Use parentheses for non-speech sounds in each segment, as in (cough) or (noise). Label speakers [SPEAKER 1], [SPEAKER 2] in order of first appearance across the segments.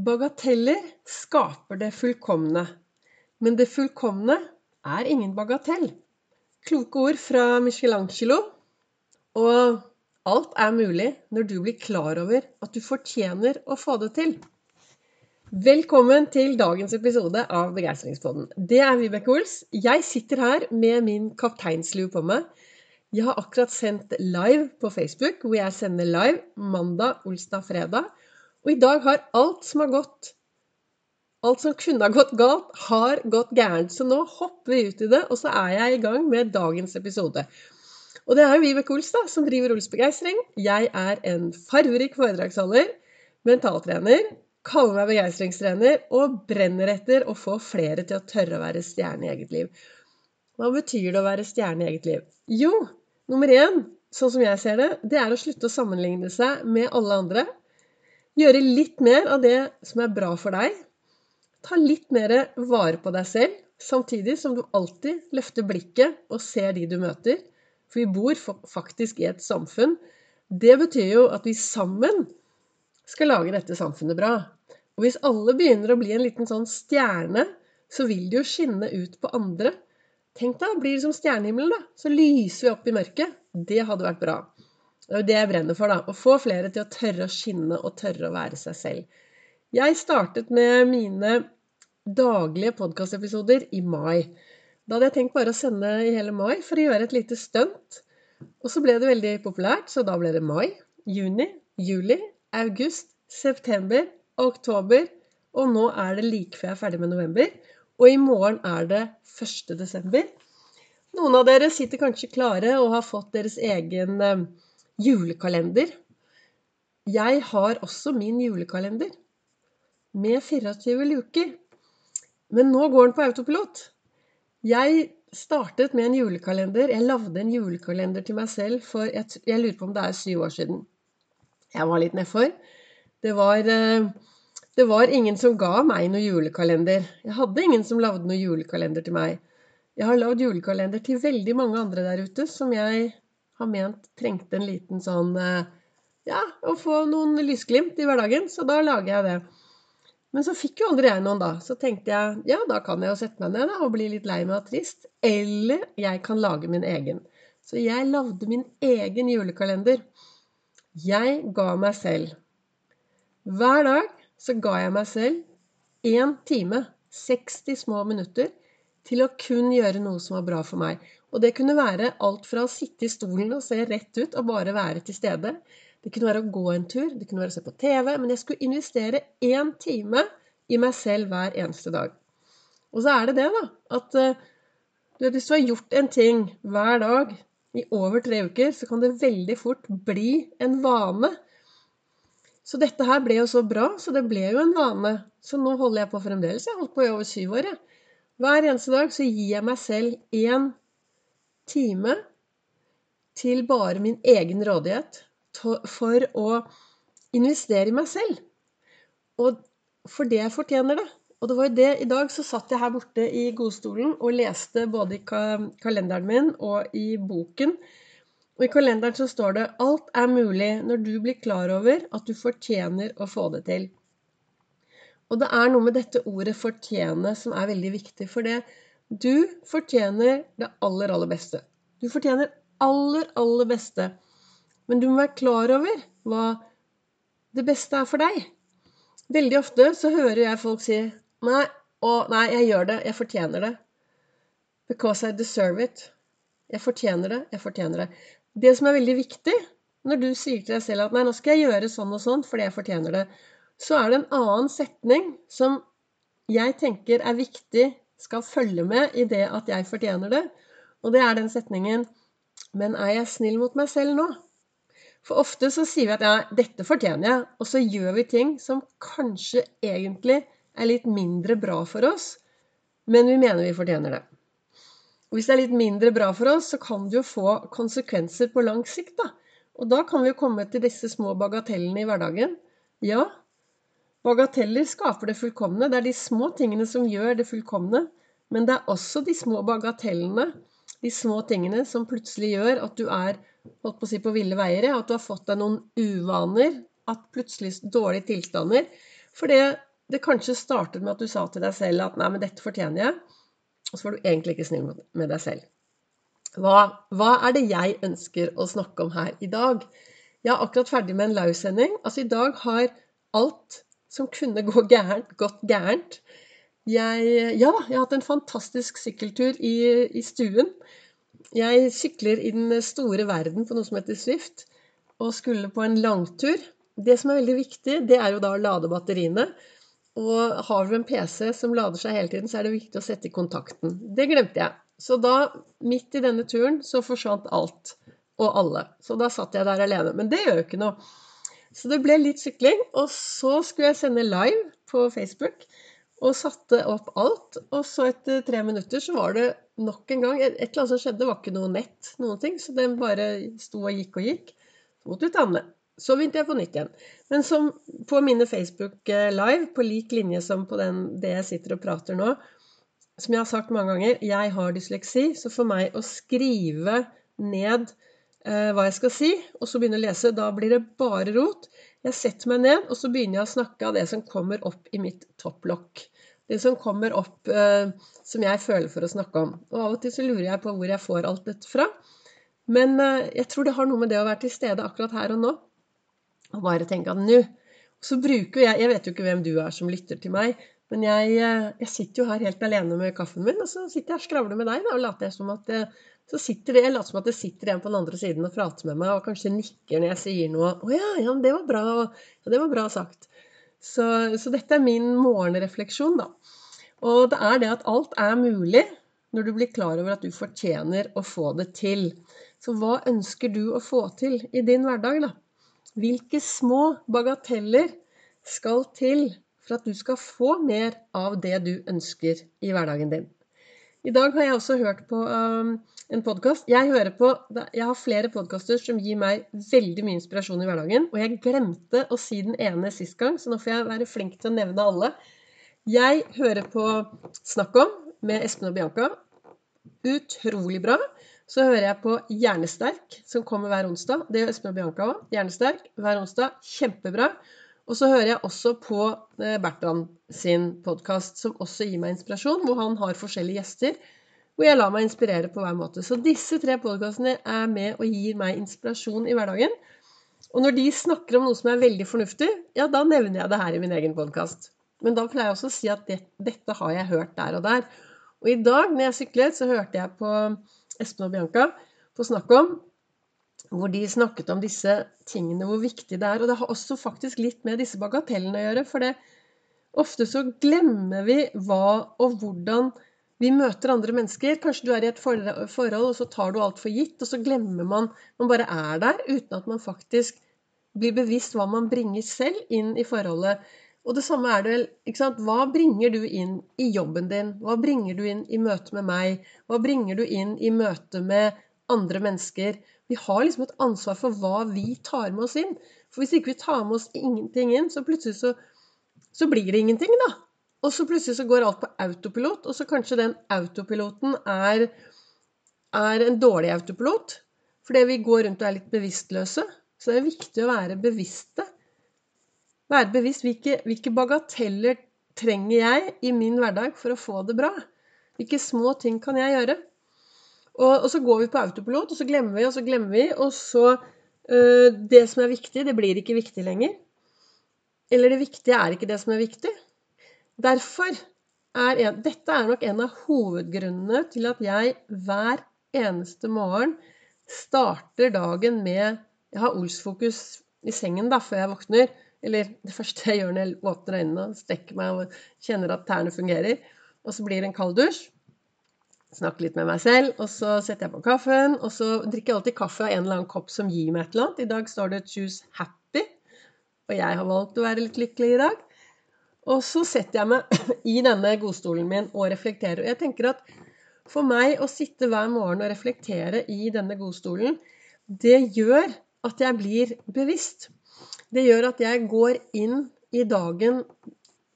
[SPEAKER 1] Bagateller skaper det fullkomne. Men det fullkomne er ingen bagatell. Kloke ord fra Michelangelo. Og alt er mulig når du blir klar over at du fortjener å få det til. Velkommen til dagens episode av Begeistringspodden. Det er Vibeke Ols. Jeg sitter her med min kapteinslue på meg. Jeg har akkurat sendt live på Facebook, hvor jeg sender live mandag, olsdag, fredag. Og i dag har alt som har gått Alt som kunne ha gått galt, har gått gærent. Så nå hopper vi ut i det, og så er jeg i gang med dagens episode. Og det er jo Vibeke Ols da, som driver Ols Begeistring. Jeg er en farverik foredragsholder, mentaltrener, kaller meg begeistringstrener og brenner etter å få flere til å tørre å være stjerne i eget liv. Hva betyr det å være stjerne i eget liv? Jo, nummer én, sånn som jeg ser det, det er å slutte å sammenligne seg med alle andre. Gjøre litt mer av det som er bra for deg. Ta litt mer vare på deg selv, samtidig som du alltid løfter blikket og ser de du møter. For vi bor faktisk i et samfunn. Det betyr jo at vi sammen skal lage dette samfunnet bra. Og hvis alle begynner å bli en liten sånn stjerne, så vil det jo skinne ut på andre. Tenk deg, blir det som stjernehimmelen, da. Så lyser vi opp i mørket. Det hadde vært bra. Det er jo det jeg brenner for, da. Å få flere til å tørre å skinne og tørre å være seg selv. Jeg startet med mine daglige podkastepisoder i mai. Da hadde jeg tenkt bare å sende i hele mai for å gjøre et lite stunt. Og så ble det veldig populært, så da ble det mai, juni, juli, august, september, oktober, og nå er det like før jeg er ferdig med november. Og i morgen er det 1. desember. Noen av dere sitter kanskje klare og har fått deres egen eh, julekalender. Jeg har også min julekalender med 24 luker. Men nå går den på autopilot. Jeg startet med en julekalender. Jeg lagde en julekalender til meg selv for jeg, jeg lurer på om det er syv år siden. Jeg var litt nedfor. Det var, eh, det var ingen som ga meg noen julekalender. Jeg hadde ingen som lagde noen julekalender til meg. Jeg har lagd julekalender til veldig mange andre der ute som jeg har ment trengte en liten sånn eh, Ja, å få noen lysglimt i hverdagen. Så da lager jeg det. Men så fikk jo aldri jeg noen, da. Så tenkte jeg ja, da kan jeg jo sette meg ned da, og bli litt lei meg og trist. Eller jeg kan lage min egen. Så jeg lagde min egen julekalender. Jeg ga meg selv Hver dag så ga jeg meg selv én time, 60 små minutter, til å kun gjøre noe som var bra for meg. Og det kunne være alt fra å sitte i stolen og se rett ut og bare være til stede. Det kunne være å gå en tur, det kunne være å se på TV. Men jeg skulle investere én time i meg selv hver eneste dag. Og så er det det, da, at du vet, hvis du har gjort en ting hver dag i over tre uker, så kan det veldig fort bli en vane. Så dette her ble jo så bra, så det ble jo en vane. Så nå holder jeg på fremdeles. Jeg har holdt på i over syv år. Jeg. Hver eneste dag så gir jeg meg selv én time til bare min egen rådighet for å investere i meg selv. Og for det jeg fortjener det. Og det var jo det I dag så satt jeg her borte i godstolen og leste både i kalenderen min og i boken. Og i kalenderen så står det 'Alt er mulig når du blir klar over at du fortjener å få det til'. Og det er noe med dette ordet 'fortjene' som er veldig viktig. For det du fortjener det aller, aller beste. Du fortjener aller, aller beste. Men du må være klar over hva det beste er for deg. Veldig ofte så hører jeg folk si Nei, å, nei, jeg gjør det. Jeg fortjener det. Because I deserve it. Jeg fortjener det. Jeg fortjener det. Det som er veldig viktig når du sier til deg selv at nei, nå skal jeg gjøre sånn og sånn fordi jeg fortjener det, så er det en annen setning som jeg tenker er viktig skal følge med i det at jeg fortjener det. Og det er den setningen Men er jeg snill mot meg selv nå? For ofte så sier vi at ja, dette fortjener jeg, og så gjør vi ting som kanskje egentlig er litt mindre bra for oss, men vi mener vi fortjener det. Og hvis det er litt mindre bra for oss, så kan det jo få konsekvenser på lang sikt, da. Og da kan vi jo komme til disse små bagatellene i hverdagen. Ja, Bagateller skaper det fullkomne. Det er de små tingene som gjør det fullkomne. Men det er også de små bagatellene, de små tingene, som plutselig gjør at du er holdt på å si på ville veier. At du har fått deg noen uvaner. At plutselig dårlige tilstander. For det det kanskje startet med at du sa til deg selv at 'nei, men dette fortjener jeg', og så var du egentlig ikke snill med deg selv. Hva, hva er det jeg ønsker å snakke om her i dag? Jeg er akkurat ferdig med en livesending. Altså, i dag har alt som kunne gå gærent, gått gærent. Jeg, ja, jeg har hatt en fantastisk sykkeltur i, i stuen. Jeg sykler i den store verden på noe som heter Swift, og skulle på en langtur. Det som er veldig viktig, det er jo da å lade batteriene. Og har du en PC som lader seg hele tiden, så er det viktig å sette i kontakten. Det glemte jeg. Så da, midt i denne turen, så forsvant alt og alle. Så da satt jeg der alene. Men det gjør jo ikke noe. Så det ble litt sykling. Og så skulle jeg sende live på Facebook og satte opp alt. Og så etter tre minutter så var det nok en gang Et eller annet som skjedde, var ikke noe nett, noen ting. Så den bare sto og gikk og gikk. Så måtte vi ta den med. Så begynte jeg på nytt igjen. Men som på mine Facebook eh, Live, på lik linje som på den, det jeg sitter og prater nå, som jeg har sagt mange ganger, jeg har dysleksi, så for meg å skrive ned hva jeg skal si, og så begynne å lese, da blir det bare rot. Jeg setter meg ned, og så begynner jeg å snakke av det som kommer opp i mitt topplokk. Det som kommer opp eh, som jeg føler for å snakke om. Og av og til så lurer jeg på hvor jeg får alt dette fra. Men eh, jeg tror det har noe med det å være til stede akkurat her og nå. Og bare tenke at nå Så bruker jeg Jeg vet jo ikke hvem du er som lytter til meg, men jeg, eh, jeg, sitter jo her helt alene med kaffen min, og så sitter jeg og skravler med deg, da, og later som at det, så sitter det, jeg later som at det sitter en på den andre siden og prater med meg, og kanskje nikker når jeg sier noe. 'Å ja, ja, det var bra.' Ja, det var bra sagt. Så, så dette er min morgenrefleksjon, da. Og det er det at alt er mulig når du blir klar over at du fortjener å få det til. Så hva ønsker du å få til i din hverdag, da? Hvilke små bagateller skal til for at du skal få mer av det du ønsker i hverdagen din. I dag har jeg også hørt på um, en podkast. Jeg, jeg, har flere podkaster som gir meg veldig mye inspirasjon i hverdagen. Og jeg glemte å si den ene sist gang, så nå får jeg være flink til å nevne alle. Jeg hører på Snakk om med Espen og Bianca. Utrolig bra. Så hører jeg på Hjernesterk, som kommer hver onsdag. Det gjør Espen og Bianca òg. Hjernesterk hver onsdag. Kjempebra. Og så hører jeg også på eh, Bertrand sin podkast, som også gir meg inspirasjon, hvor han har forskjellige gjester. Hvor jeg lar meg inspirere på hver måte. Så disse tre podkastene er med og gir meg inspirasjon i hverdagen. Og når de snakker om noe som er veldig fornuftig, ja, da nevner jeg det her i min egen podkast. Men da pleier jeg også å si at det, dette har jeg hørt der og der. Og i dag når jeg syklet, så hørte jeg på Espen og Bianca på snakk om hvor de snakket om disse tingene, hvor viktig det er. Og det har også faktisk litt med disse bagatellene å gjøre. For det, ofte så glemmer vi hva og hvordan vi møter andre mennesker. Kanskje du er i et forhold, og så tar du alt for gitt, og så glemmer man Man bare er der uten at man faktisk blir bevisst hva man bringer selv inn i forholdet. Og det samme er det vel. ikke sant? Hva bringer du inn i jobben din? Hva bringer du inn i møte med meg? Hva bringer du inn i møte med andre mennesker? Vi har liksom et ansvar for hva vi tar med oss inn. For hvis ikke vi tar med oss ingenting inn, så plutselig så, så blir det ingenting, da. Og så plutselig så går alt på autopilot, og så kanskje den autopiloten er, er en dårlig autopilot. Fordi vi går rundt og er litt bevisstløse. Så det er viktig å være bevisste. Være bevisst hvilke, hvilke bagateller trenger jeg i min hverdag for å få det bra? Hvilke små ting kan jeg gjøre? Og, og, så går vi på autopilot, og så glemmer vi, og så glemmer vi. Og så øh, Det som er viktig, det blir ikke viktig lenger. Eller det viktige er ikke det som er viktig. Derfor er en, Dette er nok en av hovedgrunnene til at jeg hver eneste morgen starter dagen med Jeg har Ols-fokus i sengen da, før jeg våkner. Eller det første jeg gjør når jeg åpner øynene, strekker meg og kjenner at tærne fungerer. Og så blir det en kald dusj snakke litt med meg selv, og så setter jeg på kaffen. Og så drikker jeg alltid kaffe av en eller annen kopp som gir meg et eller annet. I dag står det 'Choose Happy', og jeg har valgt å være litt lykkelig i dag. Og så setter jeg meg (clears throat) i denne godstolen min og reflekterer. Og jeg tenker at for meg å sitte hver morgen og reflektere i denne godstolen, det gjør at jeg blir bevisst. Det gjør at jeg går inn i dagen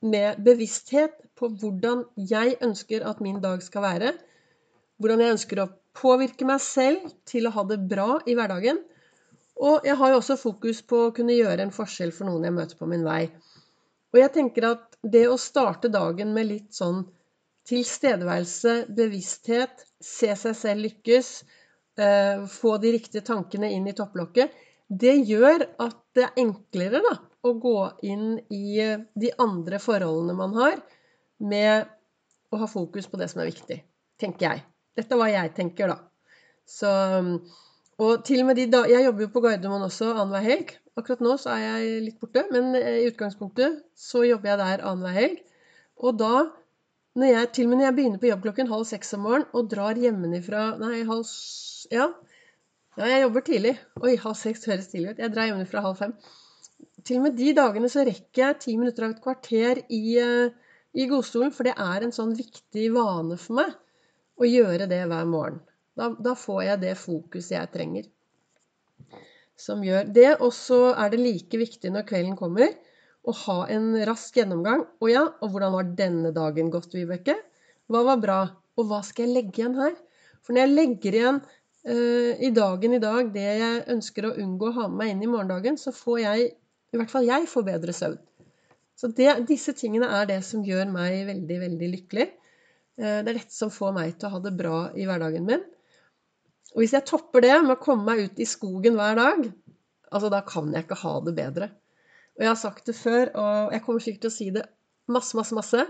[SPEAKER 1] med bevissthet på hvordan jeg ønsker at min dag skal være hvordan jeg ønsker å påvirke meg selv til å ha det bra i hverdagen. Og jeg har jo også fokus på å kunne gjøre en forskjell for noen jeg møter på min vei. Og jeg tenker at det å starte dagen med litt sånn tilstedeværelse, bevissthet, se seg selv lykkes, eh, få de riktige tankene inn i topplokket, det gjør at det er enklere da, å gå inn i de andre forholdene man har, med å ha fokus på det som er viktig, tenker jeg. Dette er hva jeg tenker, da. Så, og til og med de da, Jeg jobber jo på Gardermoen også annenhver helg. Akkurat nå så er jeg litt borte, men i utgangspunktet så jobber jeg der annenhver helg. Og da, når jeg, til og med når jeg begynner på jobb klokken halv seks om morgenen og drar hjemmefra Nei, halv ja. ja, jeg jobber tidlig. Oi, halv seks høres tidlig ut. Jeg drar hjemmefra halv fem. Til og med de dagene så rekker jeg ti minutter av et kvarter i, eh, i godstolen, for det er en sånn viktig vane for meg å gjøre det hver morgen. Da, da får jeg det fokuset jeg trenger. Som gjør det. Og så er det like viktig når kvelden kommer, å ha en rask gjennomgang. Å ja, og hvordan var denne dagen gått, Vibeke? Hva var bra? Og hva skal jeg legge igjen her? For når jeg legger igjen uh, i dagen i dag det jeg ønsker å unngå å ha med meg inn i morgendagen, så får jeg, i hvert fall jeg, får bedre søvn. Så det, disse tingene er det som gjør meg veldig, veldig lykkelig. Uh, det er dette som får meg til å ha det bra i hverdagen min. Og hvis jeg topper det med å komme meg ut i skogen hver dag, altså da kan jeg ikke ha det bedre. Og jeg har sagt det før, og jeg kommer sikkert til å si det masse, masse, masse.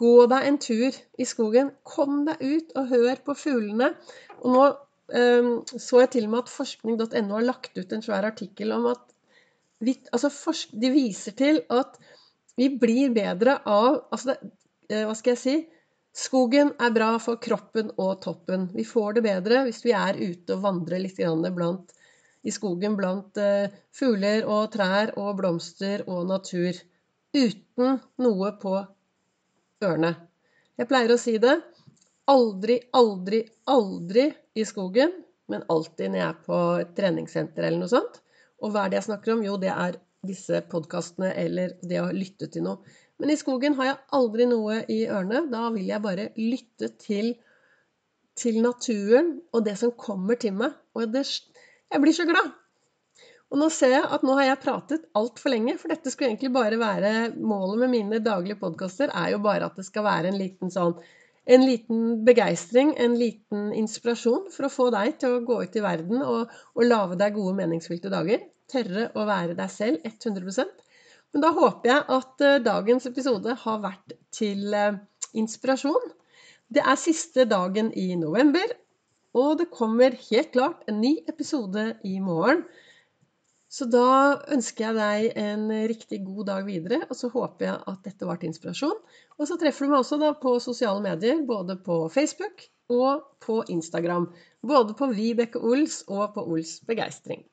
[SPEAKER 1] Gå deg en tur i skogen. Kom deg ut og hør på fuglene. Og nå um, så jeg til og med at forskning.no har lagt ut en svær artikkel om at vi, altså De viser til at vi blir bedre av altså det, eh, Hva skal jeg si? Skogen er bra for kroppen og toppen. Vi får det bedre hvis vi er ute og vandrer litt blant, i skogen blant uh, fugler og trær og blomster og natur. Uten noe på ørene. Jeg pleier å si det. Aldri, aldri, aldri i skogen, men alltid når jeg er på et treningssenter eller noe sånt. Og hva er det jeg snakker om? Jo, det er disse podkastene eller det å lytte til noe. Men i skogen har jeg aldri noe i ørene. Da vil jeg bare lytte til, til naturen og det som kommer til meg. Og det, jeg blir så glad. Og nå ser jeg at nå har jeg pratet altfor lenge, for dette skulle egentlig bare være Målet med mine daglige podkaster er jo bare at det skal være en liten sånn en liten begeistring, en liten inspirasjon for å få deg til å gå ut i verden og, og lage deg gode, meningsfylte dager. Tørre å være deg selv 100 men da håper jeg at eh, dagens episode har vært til eh, inspirasjon. Det er siste dagen i november, og det kommer helt klart en ny episode i morgen. Så da ønsker jeg deg en riktig god dag videre, og så håper jeg at dette var til inspirasjon. Og så treffer du meg også på sosiale medier, både på Facebook og på Instagram. Både på Vibeke Ols og på Ols Begeistring.